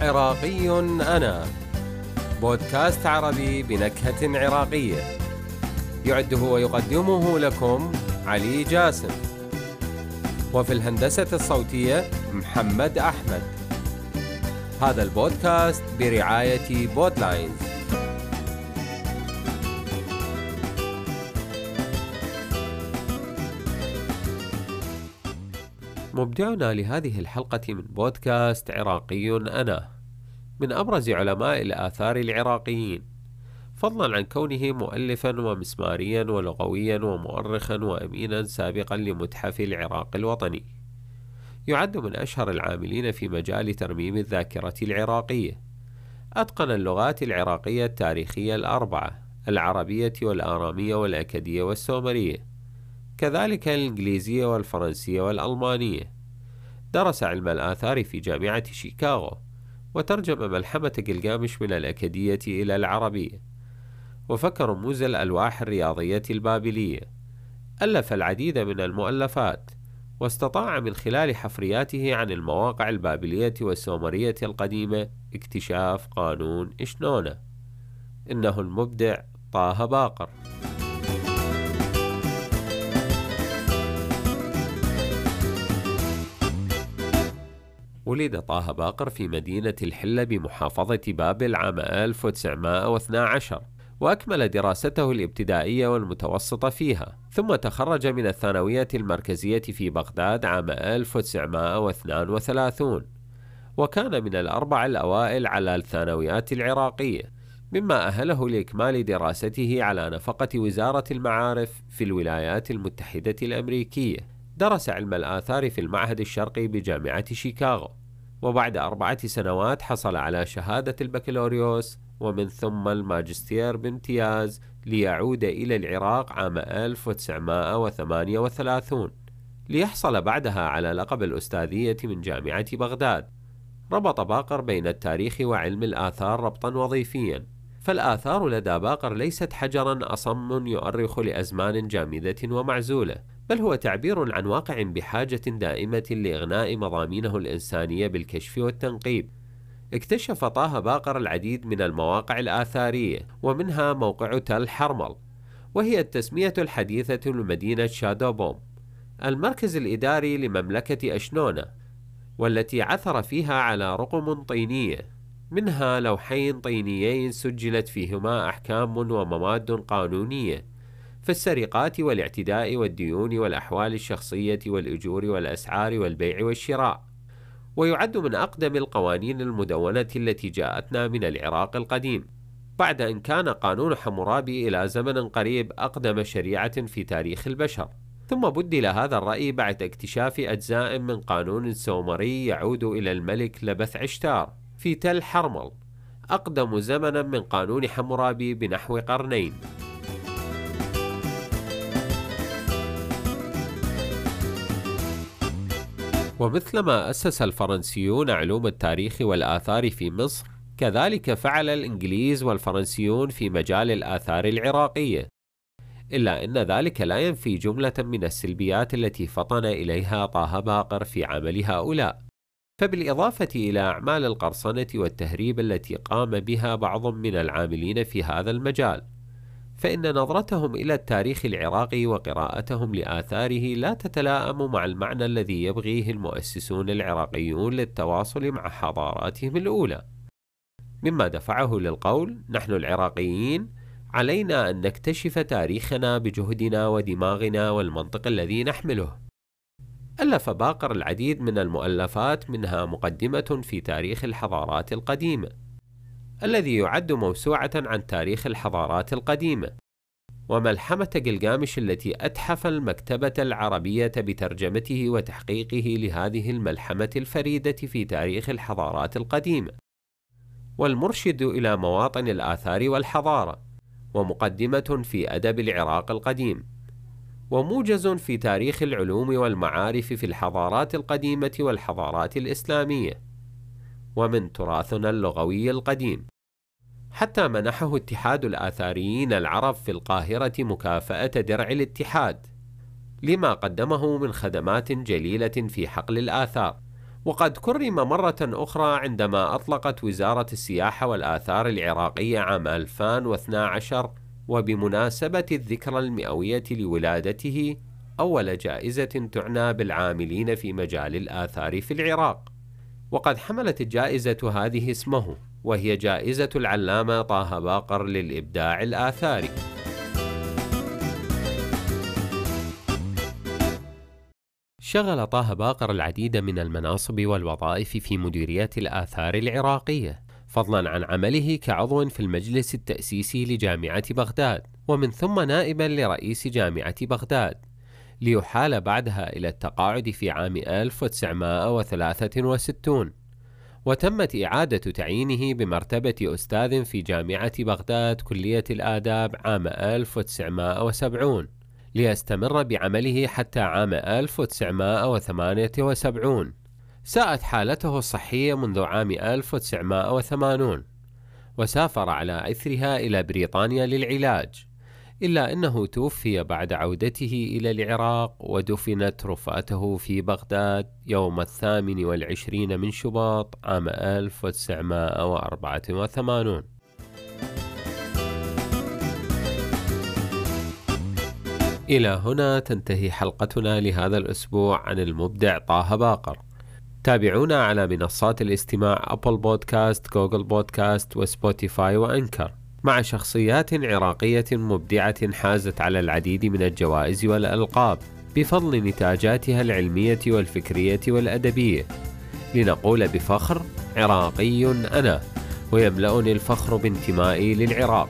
عراقي أنا. بودكاست عربي بنكهة عراقية. يعده ويقدمه لكم علي جاسم. وفي الهندسة الصوتية محمد أحمد. هذا البودكاست برعاية بودلاينز. مبدعنا لهذه الحلقة من بودكاست عراقي أنا من أبرز علماء الآثار العراقيين. فضلا عن كونه مؤلفا ومسماريا ولغويا ومؤرخا وأمينا سابقا لمتحف العراق الوطني. يعد من أشهر العاملين في مجال ترميم الذاكرة العراقية. أتقن اللغات العراقية التاريخية الأربعة العربية والآرامية والأكدية والسومرية. كذلك الإنجليزية والفرنسية والألمانية. درس علم الآثار في جامعة شيكاغو وترجم ملحمة جلجامش من الأكدية إلى العربية. وفك رموز الألواح الرياضية البابلية. ألف العديد من المؤلفات واستطاع من خلال حفرياته عن المواقع البابلية والسومرية القديمة اكتشاف قانون إشنونة إنه المبدع طه باقر. ولد طه باقر في مدينة الحلة بمحافظة بابل عام 1912 وأكمل دراسته الابتدائية والمتوسطة فيها ثم تخرج من الثانوية المركزية في بغداد عام 1932 وكان من الأربع الأوائل على الثانويات العراقية مما أهله لإكمال دراسته على نفقة وزارة المعارف في الولايات المتحدة الأمريكية. درس علم الآثار في المعهد الشرقي بجامعة شيكاغو. وبعد أربعة سنوات حصل على شهادة البكالوريوس ومن ثم الماجستير بامتياز ليعود إلى العراق عام 1938 ليحصل بعدها على لقب الأستاذية من جامعة بغداد. ربط باقر بين التاريخ وعلم الآثار ربطا وظيفيا فالآثار لدى باقر ليست حجرا أصم يؤرخ لأزمان جامدة ومعزولة بل هو تعبير عن واقع بحاجة دائمة لإغناء مضامينه الإنسانية بالكشف والتنقيب. اكتشف طه باقر العديد من المواقع الآثارية ومنها موقع تل حرمل وهي التسمية الحديثة لمدينة شادوبوم المركز الإداري لمملكة أشنونة والتي عثر فيها على رقم طينية. منها لوحين طينيين سجلت فيهما أحكام ومواد قانونية. في السرقات والاعتداء والديون والأحوال الشخصية والأجور والأسعار والبيع والشراء. ويعد من أقدم القوانين المدونة التي جاءتنا من العراق القديم. بعد أن كان قانون حمورابي إلى زمن قريب أقدم شريعة في تاريخ البشر. ثم بدل هذا الرأي بعد اكتشاف أجزاء من قانون سومري يعود إلى الملك لبث عشتار في تل حرمل. أقدم زمنا من قانون حمورابي بنحو قرنين. ومثلما أسس الفرنسيون علوم التاريخ والآثار في مصر كذلك فعل الإنجليز والفرنسيون في مجال الآثار العراقية. إلا أن ذلك لا ينفي جملة من السلبيات التي فطن إليها طه باقر في عمل هؤلاء. فبالإضافة إلى أعمال القرصنة والتهريب التي قام بها بعض من العاملين في هذا المجال. فإن نظرتهم إلى التاريخ العراقي وقراءتهم لآثاره لا تتلائم مع المعنى الذي يبغيه المؤسسون العراقيون للتواصل مع حضاراتهم الأولى. مما دفعه للقول نحن العراقيين علينا أن نكتشف تاريخنا بجهدنا ودماغنا والمنطق الذي نحمله. ألف باقر العديد من المؤلفات منها مقدمة في تاريخ الحضارات القديمة. الذي يعد موسوعة عن تاريخ الحضارات القديمة. وملحمة جلجامش التي أتحف المكتبة العربية بترجمته وتحقيقه لهذه الملحمة الفريدة في تاريخ الحضارات القديمة. والمرشد إلى مواطن الآثار والحضارة ومقدمة في أدب العراق القديم. وموجز في تاريخ العلوم والمعارف في الحضارات القديمة والحضارات الإسلامية. ومن تراثنا اللغوي القديم. حتى منحه اتحاد الآثاريين العرب في القاهرة مكافأة درع الاتحاد لما قدمه من خدمات جليلة في حقل الآثار. وقد كرم مرة أخرى عندما أطلقت وزارة السياحة والآثار العراقية عام 2012 وبمناسبة الذكرى المئوية لولادته أول جائزة تعنى بالعاملين في مجال الآثار في العراق. وقد حملت الجائزة هذه اسمه وهي جائزة العلامة طه باقر للإبداع الآثاري. شغل طه باقر العديد من المناصب والوظائف في مديرية الآثار العراقية فضلا عن عمله كعضو في المجلس التأسيسي لجامعة بغداد ومن ثم نائبا لرئيس جامعة بغداد. ليحال بعدها إلى التقاعد في عام 1963 وتمت إعادة تعيينه بمرتبة أستاذ في جامعة بغداد كلية الآداب عام 1970 ليستمر بعمله حتى عام 1978 ساءت حالته الصحية منذ عام 1980 وسافر على إثرها إلى بريطانيا للعلاج. إلا أنه توفي بعد عودته إلى العراق ودفنت رفاته في بغداد يوم الثامن والعشرين من شباط عام 1984 إلى هنا تنتهي حلقتنا لهذا الأسبوع عن المبدع طه باقر. تابعونا على منصات الاستماع Apple Podcast، Google Podcast و Spotify و Anchor. مع شخصيات عراقية مبدعة حازت على العديد من الجوائز والألقاب بفضل نتاجاتها العلمية والفكرية والأدبية. لنقول بفخر عراقي أنا ويملأني الفخر بانتمائي للعراق.